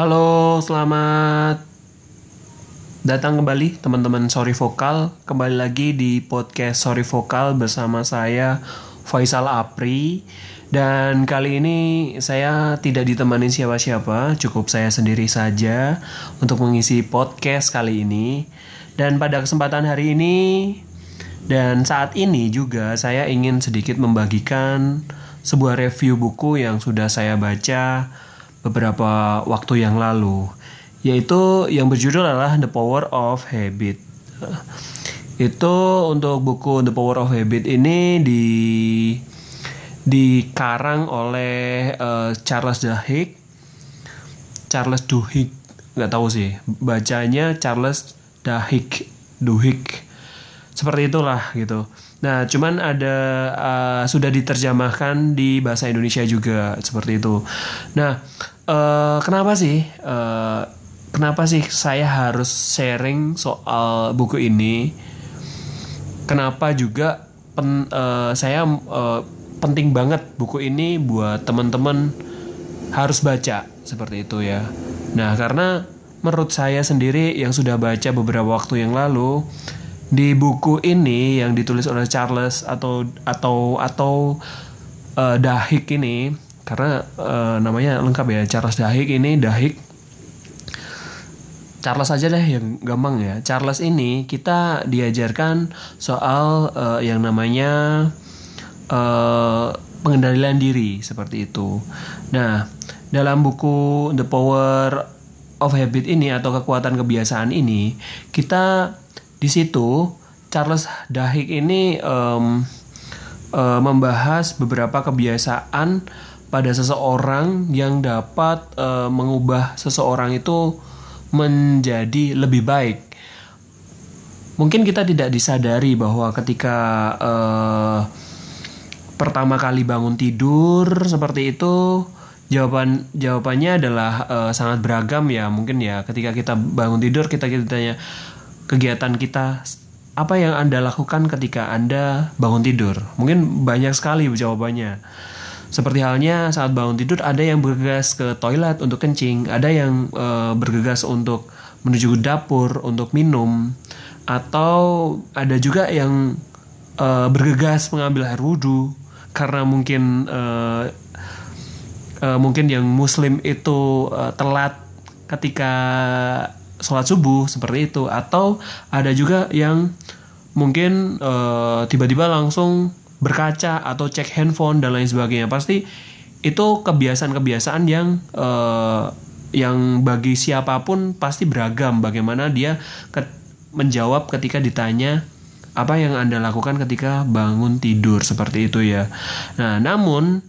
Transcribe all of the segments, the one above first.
Halo, selamat datang kembali teman-teman Sorry Vokal. Kembali lagi di podcast Sorry Vokal bersama saya Faisal Apri. Dan kali ini saya tidak ditemani siapa-siapa, cukup saya sendiri saja untuk mengisi podcast kali ini. Dan pada kesempatan hari ini dan saat ini juga saya ingin sedikit membagikan sebuah review buku yang sudah saya baca beberapa waktu yang lalu, yaitu yang berjudul adalah The Power of Habit. Itu untuk buku The Power of Habit ini di dikarang oleh uh, Charles Duhigg Charles Duhigg nggak tahu sih. Bacanya Charles Duhigg Duhigg seperti itulah gitu nah cuman ada uh, sudah diterjemahkan di bahasa Indonesia juga seperti itu nah uh, kenapa sih uh, kenapa sih saya harus sharing soal buku ini kenapa juga pen, uh, saya uh, penting banget buku ini buat teman-teman harus baca seperti itu ya. Nah, karena menurut saya sendiri yang sudah baca beberapa waktu yang lalu di buku ini yang ditulis oleh Charles atau atau atau uh, Dahik ini karena uh, namanya lengkap ya Charles Dahik ini Dahik Charles aja deh yang gampang ya. Charles ini kita diajarkan soal uh, yang namanya uh, pengendalian diri seperti itu. Nah, dalam buku The Power of Habit ini atau kekuatan kebiasaan ini, kita di situ Charles Duhigg ini um, uh, membahas beberapa kebiasaan pada seseorang yang dapat uh, mengubah seseorang itu menjadi lebih baik. Mungkin kita tidak disadari bahwa ketika uh, pertama kali bangun tidur seperti itu jawaban jawabannya adalah uh, sangat beragam ya mungkin ya ketika kita bangun tidur kita kita tanya kegiatan kita apa yang anda lakukan ketika anda bangun tidur? Mungkin banyak sekali jawabannya. Seperti halnya saat bangun tidur ada yang bergegas ke toilet untuk kencing ada yang uh, bergegas untuk menuju dapur untuk minum atau ada juga yang uh, bergegas mengambil air wudhu karena mungkin uh, uh, mungkin yang muslim itu uh, telat ketika sholat subuh seperti itu atau ada juga yang mungkin tiba-tiba uh, langsung berkaca atau cek handphone dan lain sebagainya pasti itu kebiasaan-kebiasaan yang uh, yang bagi siapa pun pasti beragam bagaimana dia ke menjawab ketika ditanya apa yang Anda lakukan ketika bangun tidur seperti itu ya. Nah, namun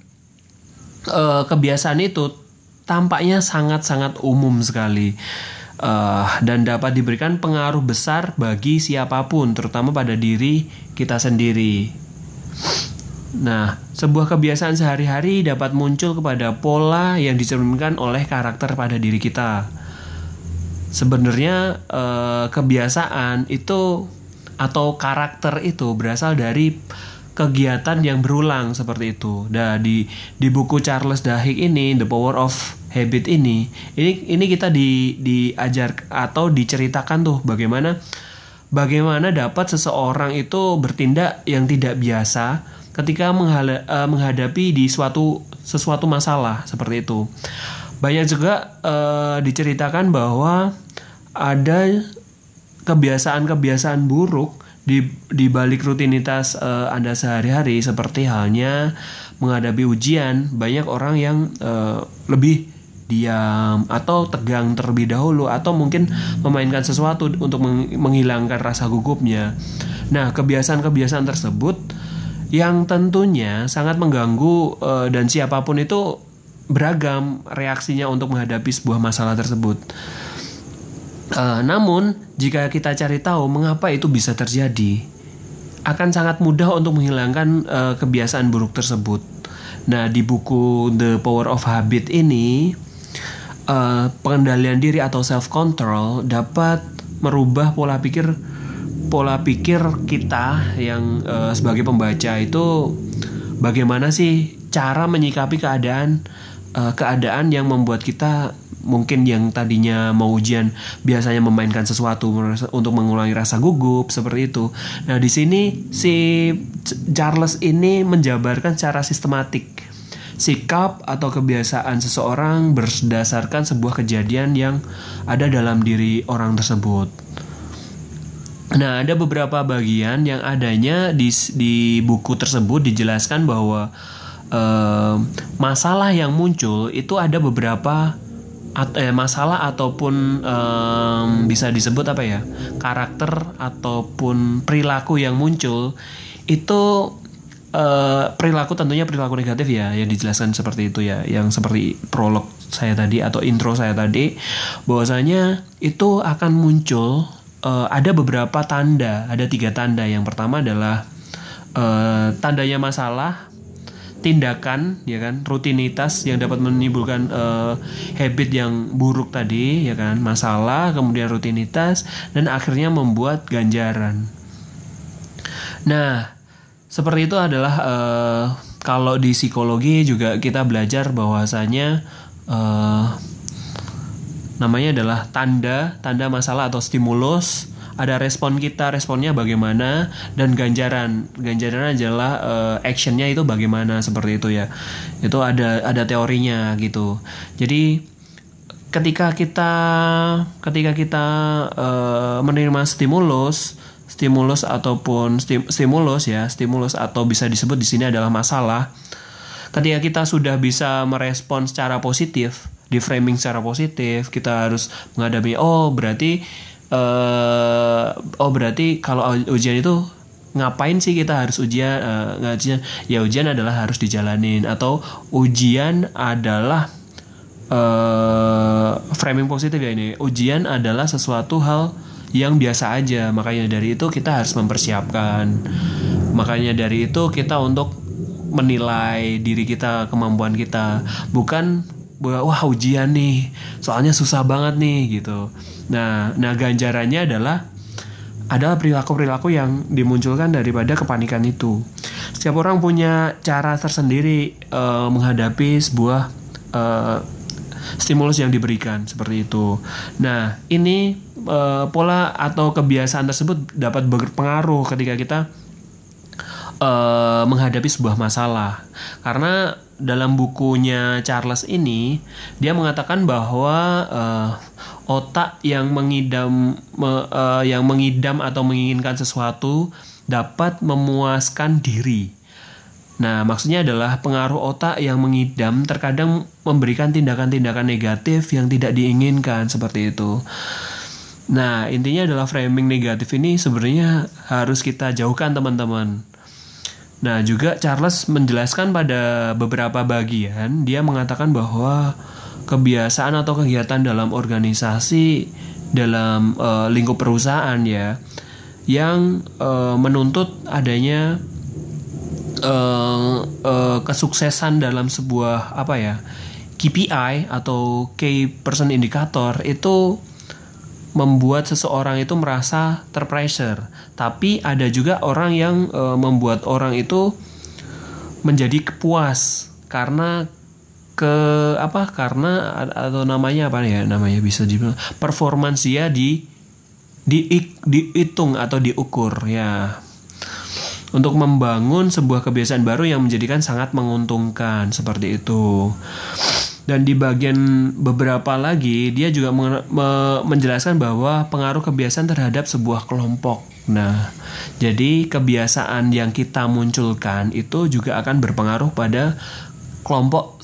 uh, kebiasaan itu tampaknya sangat-sangat umum sekali. Uh, dan dapat diberikan pengaruh besar bagi siapa pun, terutama pada diri kita sendiri. Nah, sebuah kebiasaan sehari-hari dapat muncul kepada pola yang dicerminkan oleh karakter pada diri kita. Sebenarnya, eh, kebiasaan itu atau karakter itu berasal dari kegiatan yang berulang seperti itu. Nah, di di buku Charles Duhigg ini The Power of Habit ini, ini ini kita di diajar atau diceritakan tuh bagaimana bagaimana dapat seseorang itu bertindak yang tidak biasa ketika uh, menghadapi di suatu sesuatu masalah seperti itu. Banyak juga uh, diceritakan bahwa ada kebiasaan-kebiasaan buruk di di balik rutinitas uh, Anda sehari-hari seperti halnya menghadapi ujian, banyak orang yang uh, lebih diam atau tegang terlebih dahulu atau mungkin memainkan sesuatu untuk menghilangkan rasa gugupnya. Nah, kebiasaan-kebiasaan tersebut yang tentunya sangat mengganggu uh, dan siapa pun itu beragam reaksinya untuk menghadapi sebuah masalah tersebut. Uh, namun, jika kita cari tahu mengapa itu bisa terjadi, akan sangat mudah untuk menghilangkan uh, kebiasaan buruk tersebut. Nah, di buku The Power of Habit ini, uh, pengendalian diri atau self control dapat merubah pola pikir pola pikir kita yang uh, sebagai pembaca itu bagaimana sih cara menyikapi keadaan uh, keadaan yang membuat kita mungkin yang tadinya mau ujian biasanya memainkan sesuatu untuk mengulangi rasa gugup seperti itu. Nah, di sini si Charles ini menjabarkan secara sistematik sikap atau kebiasaan seseorang berdasarkan sebuah kejadian yang ada dalam diri orang tersebut. Nah, ada beberapa bagian yang adanya di, di buku tersebut dijelaskan bahwa eh, masalah yang muncul itu ada beberapa at, eh, masalah ataupun eh, bisa disebut apa ya karakter ataupun perilaku yang muncul itu uh, perilaku tentunya perilaku negatif ya yang dijelaskan seperti itu ya yang seperti prolog saya tadi atau intro saya tadi bahwasanya itu akan muncul uh, ada beberapa tanda ada tiga tanda. Yang pertama adalah uh, tandanya masalah tindakan ya kan rutinitas yang dapat menimbulkan uh, habit yang buruk tadi ya kan masalah kemudian rutinitas dan akhirnya membuat ganjaran. Nah seperti itu adalah uh, kalau di psikologi juga kita belajar bahwasanya uh, namanya adalah tanda tanda masalah atau stimulus ada respon kita responnya bagaimana dan ganjaran. Ganjaran adalah uh, actionnya itu bagaimana seperti itu ya. Itu ada ada teorinya gitu. Jadi ketika kita ketika kita uh, menerima stimulus stimulus ataupun stimulus ya stimulus atau bisa disebut di sini adalah masalah ketika kita sudah bisa merespon secara positif di framing secara positif kita harus menghadapi oh berarti uh, oh berarti kalau ujian itu ngapain sih kita harus ujian? Uh, eh, ujian ya ujian adalah harus dijalanin atau ujian adalah uh, framing positif ya ini. Ujian adalah sesuatu hal yang biasa aja. Makanya dari itu kita harus mempersiapkan. Makanya dari itu kita untuk menilai diri kita kemampuan kita. Bukan bahwa wah ujian nih soalnya susah banget nih gitu nah nah ganjarannya adalah adalah perilaku-perilaku yang dimunculkan daripada kepanikan itu. Setiap orang punya cara tersendiri uh, menghadapi sebuah uh, stimulus yang diberikan seperti itu. Nah, ini uh, pola atau kebiasaan tersebut dapat berpengaruh ketika kita uh, menghadapi sebuah masalah. Karena dalam bukunya Charles ini dia mengatakan bahwa uh, otak yang mengidam me, uh, yang mengidam atau menginginkan sesuatu dapat memuaskan diri. Nah, maksudnya adalah pengaruh otak yang mengidam terkadang memberikan tindakan-tindakan negatif yang tidak diinginkan seperti itu. Nah, intinya adalah framing negatif ini sebenarnya harus kita jauhkan teman-teman. Nah, juga Charles menjelaskan pada beberapa bagian, dia mengatakan bahwa kebiasaan atau kegiatan dalam organisasi dalam uh, lingkup perusahaan ya yang uh, menuntut adanya uh, uh, kesuksesan dalam sebuah apa ya KPI atau key person indicator itu membuat seseorang itu merasa terpressure. Tapi ada juga orang yang e, membuat orang itu menjadi kepuas karena ke apa karena atau namanya apa ya namanya bisa dibilang performance dia di di dihitung atau diukur ya untuk membangun sebuah kebiasaan baru yang menjadikan sangat menguntungkan seperti itu dan di bagian beberapa lagi dia juga menjelaskan bahwa pengaruh kebiasaan terhadap sebuah kelompok. Nah, jadi kebiasaan yang kita munculkan itu juga akan berpengaruh pada kelompok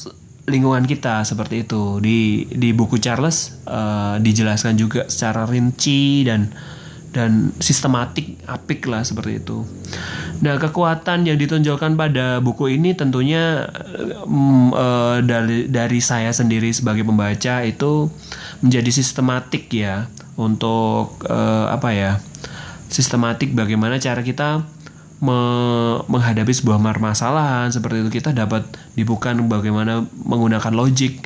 lingkungan kita seperti itu. Di di buku Charles uh, dijelaskan juga secara rinci dan dan sistematik apik lah seperti itu. Nah, kekuatan yang ditunjukkan pada buku ini tentunya mm, uh, dari dari saya sendiri sebagai pembaca itu menjadi sistematik ya untuk uh, apa ya? Sistematik bagaimana cara kita me menghadapi sebuah permasalahan seperti itu kita dapat dibuka bagaimana menggunakan logik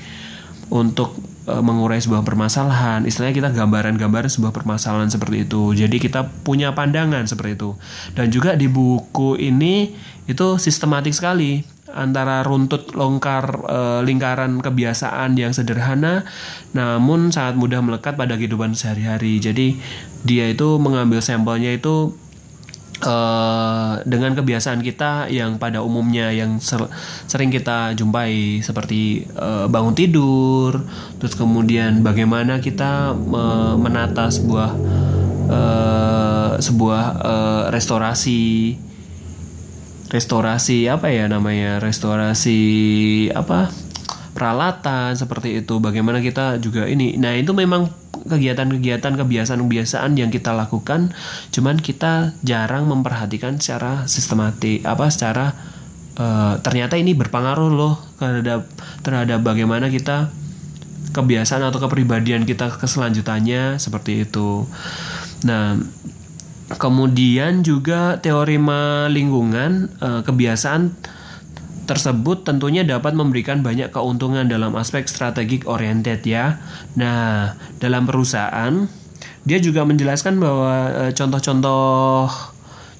untuk e, mengurai sebuah permasalahan. Istilahnya kita gambaran-gambaran sebuah permasalahan seperti itu. Jadi kita punya pandangan seperti itu. Dan juga di buku ini itu sistematik sekali. antara runtut longkar e, lingkaran kebiasaan yang sederhana namun sangat mudah melekat pada kehidupan sehari-hari. Jadi dia itu mengambil sampelnya itu uh, dengan kebiasaan kita yang pada umumnya yang ser sering kita jumpai seperti uh, bangun tidur, terus kemudian bagaimana kita uh, menata sebuah uh, sebuah uh, restorasi restorasi apa ya namanya restorasi apa peralatan seperti itu. Bagaimana kita juga ini. Nah itu memang kegiatan-kegiatan kebiasaan-kebiasaan yang kita lakukan. Cuman kita jarang memperhatikan secara sistematik apa secara uh, ternyata ini berpengaruh loh terhadap terhadap bagaimana kita kebiasaan atau kepribadian kita ke selanjutannya seperti itu. Nah kemudian juga teorema lingkungan uh, kebiasaan tersebut tentunya dapat memberikan banyak keuntungan dalam aspek strategik oriented ya. Nah, dalam perusahaan dia juga menjelaskan bahwa eh, contoh-contoh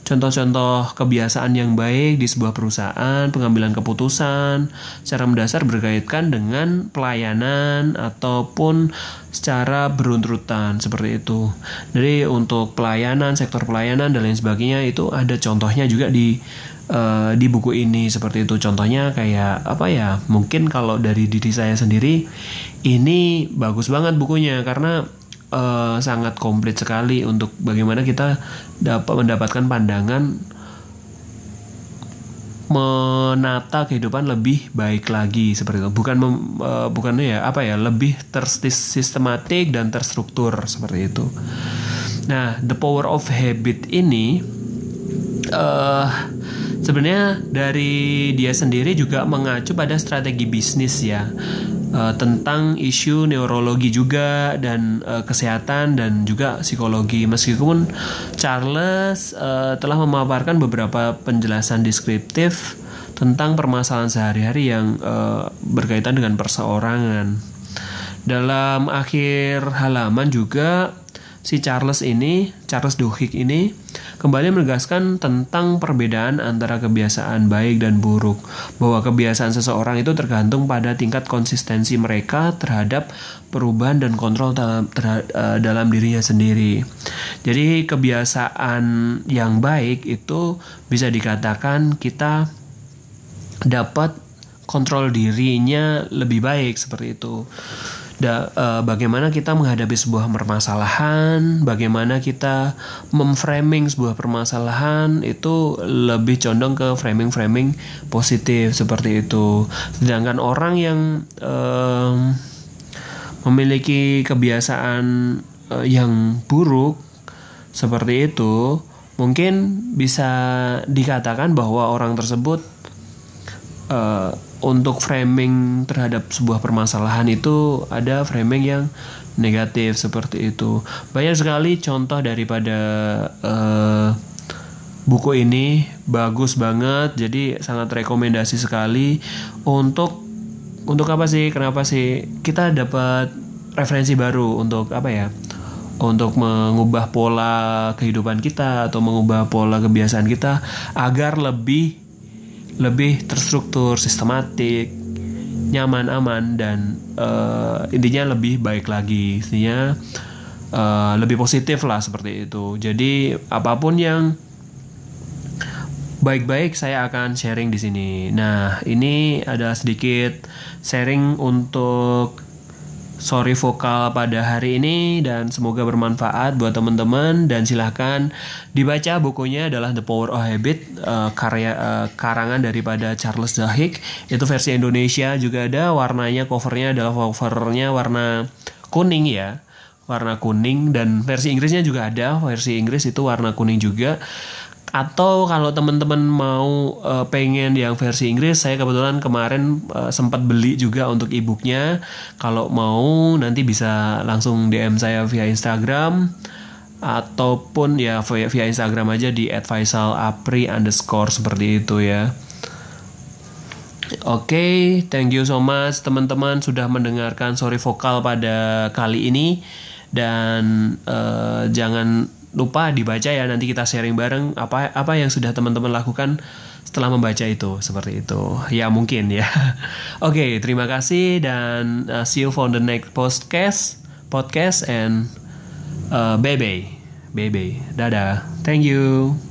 contoh-contoh kebiasaan yang baik di sebuah perusahaan, pengambilan keputusan secara mendasar berkaitan dengan pelayanan ataupun secara beruntutan seperti itu. Jadi untuk pelayanan, sektor pelayanan dan lain sebagainya itu ada contohnya juga di uh, di buku ini seperti itu contohnya kayak apa ya mungkin kalau dari diri saya sendiri ini bagus banget bukunya karena uh, sangat komplit sekali untuk bagaimana kita dapat mendapatkan pandangan menata kehidupan lebih baik lagi seperti itu. Bukan mem, uh, bukan ya apa ya lebih tersistematik dan terstruktur seperti itu. Nah the power of habit ini uh, sebenarnya dari dia sendiri juga mengacu pada strategi bisnis ya uh, tentang isu neurologi juga dan uh, kesehatan dan juga psikologi. Meskipun Charles uh, telah memaparkan beberapa penjelasan deskriptif tentang permasalahan sehari-hari yang uh, berkaitan dengan perseorangan. Dalam akhir halaman juga si Charles ini, Charles Duhigg ini kembali menegaskan tentang perbedaan antara kebiasaan baik dan buruk, bahwa kebiasaan seseorang itu tergantung pada tingkat konsistensi mereka terhadap perubahan dan kontrol dalam, uh, dalam dirinya sendiri. Jadi kebiasaan yang baik itu bisa dikatakan kita dapat kontrol dirinya lebih baik seperti itu da, uh, bagaimana kita menghadapi sebuah permasalahan, bagaimana kita memframing sebuah permasalahan itu lebih condong ke framing-framing positif seperti itu. Sedangkan orang yang uh, memiliki kebiasaan uh, yang buruk seperti itu, mungkin bisa dikatakan bahwa orang tersebut untuk framing terhadap sebuah permasalahan itu ada framing yang negatif seperti itu. Banyak sekali contoh daripada uh, buku ini bagus banget, jadi sangat rekomendasi sekali untuk untuk apa sih? Kenapa sih kita dapat referensi baru untuk apa ya? Untuk mengubah pola kehidupan kita atau mengubah pola kebiasaan kita agar lebih lebih terstruktur, sistematik, nyaman, aman dan uh, intinya lebih baik lagi. Intinya uh, lebih positif lah seperti itu. Jadi apa pun yang baik-baik saya akan sharing di sini. Nah, ini ada sedikit sharing untuk sorry vokal pada hari ini dan semoga bermanfaat buat teman-teman. Dan silahkan dibaca bukunya adalah The Power of Habit uh, karya uh, karangan daripada Charles Duhigg itu versi Indonesia juga ada warnanya covernya adalah covernya warna kuning ya. Warna kuning dan versi Inggrisnya juga ada. Versi Inggris itu warna kuning juga atau kalau teman-teman mau uh, pengen yang versi Inggris saya kebetulan kemarin uh, sempat beli juga untuk e-booknya. Kalau mau nanti bisa langsung DM saya via Instagram ataupun ya via, via Instagram aja di @faisalapri underscore seperti itu ya. Oke, okay, thank you so much teman-teman sudah mendengarkan sorry vokal pada kali ini. Dan uh, jangan lupa dibaca ya nanti kita sharing bareng apa apa yang sudah teman-teman lakukan setelah membaca itu seperti itu. Ya mungkin ya. Oke okay, terima kasih dan uh, see you for the next podcast podcast and uh, bye bye bye bye dadah. Thank you